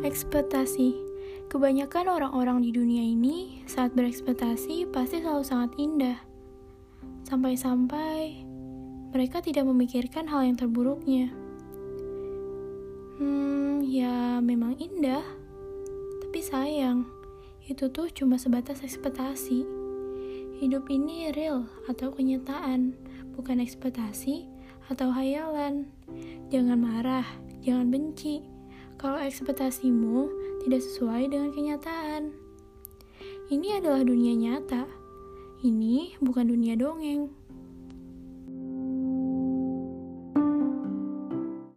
Ekspektasi Kebanyakan orang-orang di dunia ini saat berekspektasi pasti selalu sangat indah. Sampai-sampai mereka tidak memikirkan hal yang terburuknya. Hmm, ya memang indah. Tapi sayang, itu tuh cuma sebatas ekspektasi. Hidup ini real atau kenyataan, bukan ekspektasi atau hayalan. Jangan marah, jangan benci kalau ekspektasimu tidak sesuai dengan kenyataan. Ini adalah dunia nyata. Ini bukan dunia dongeng.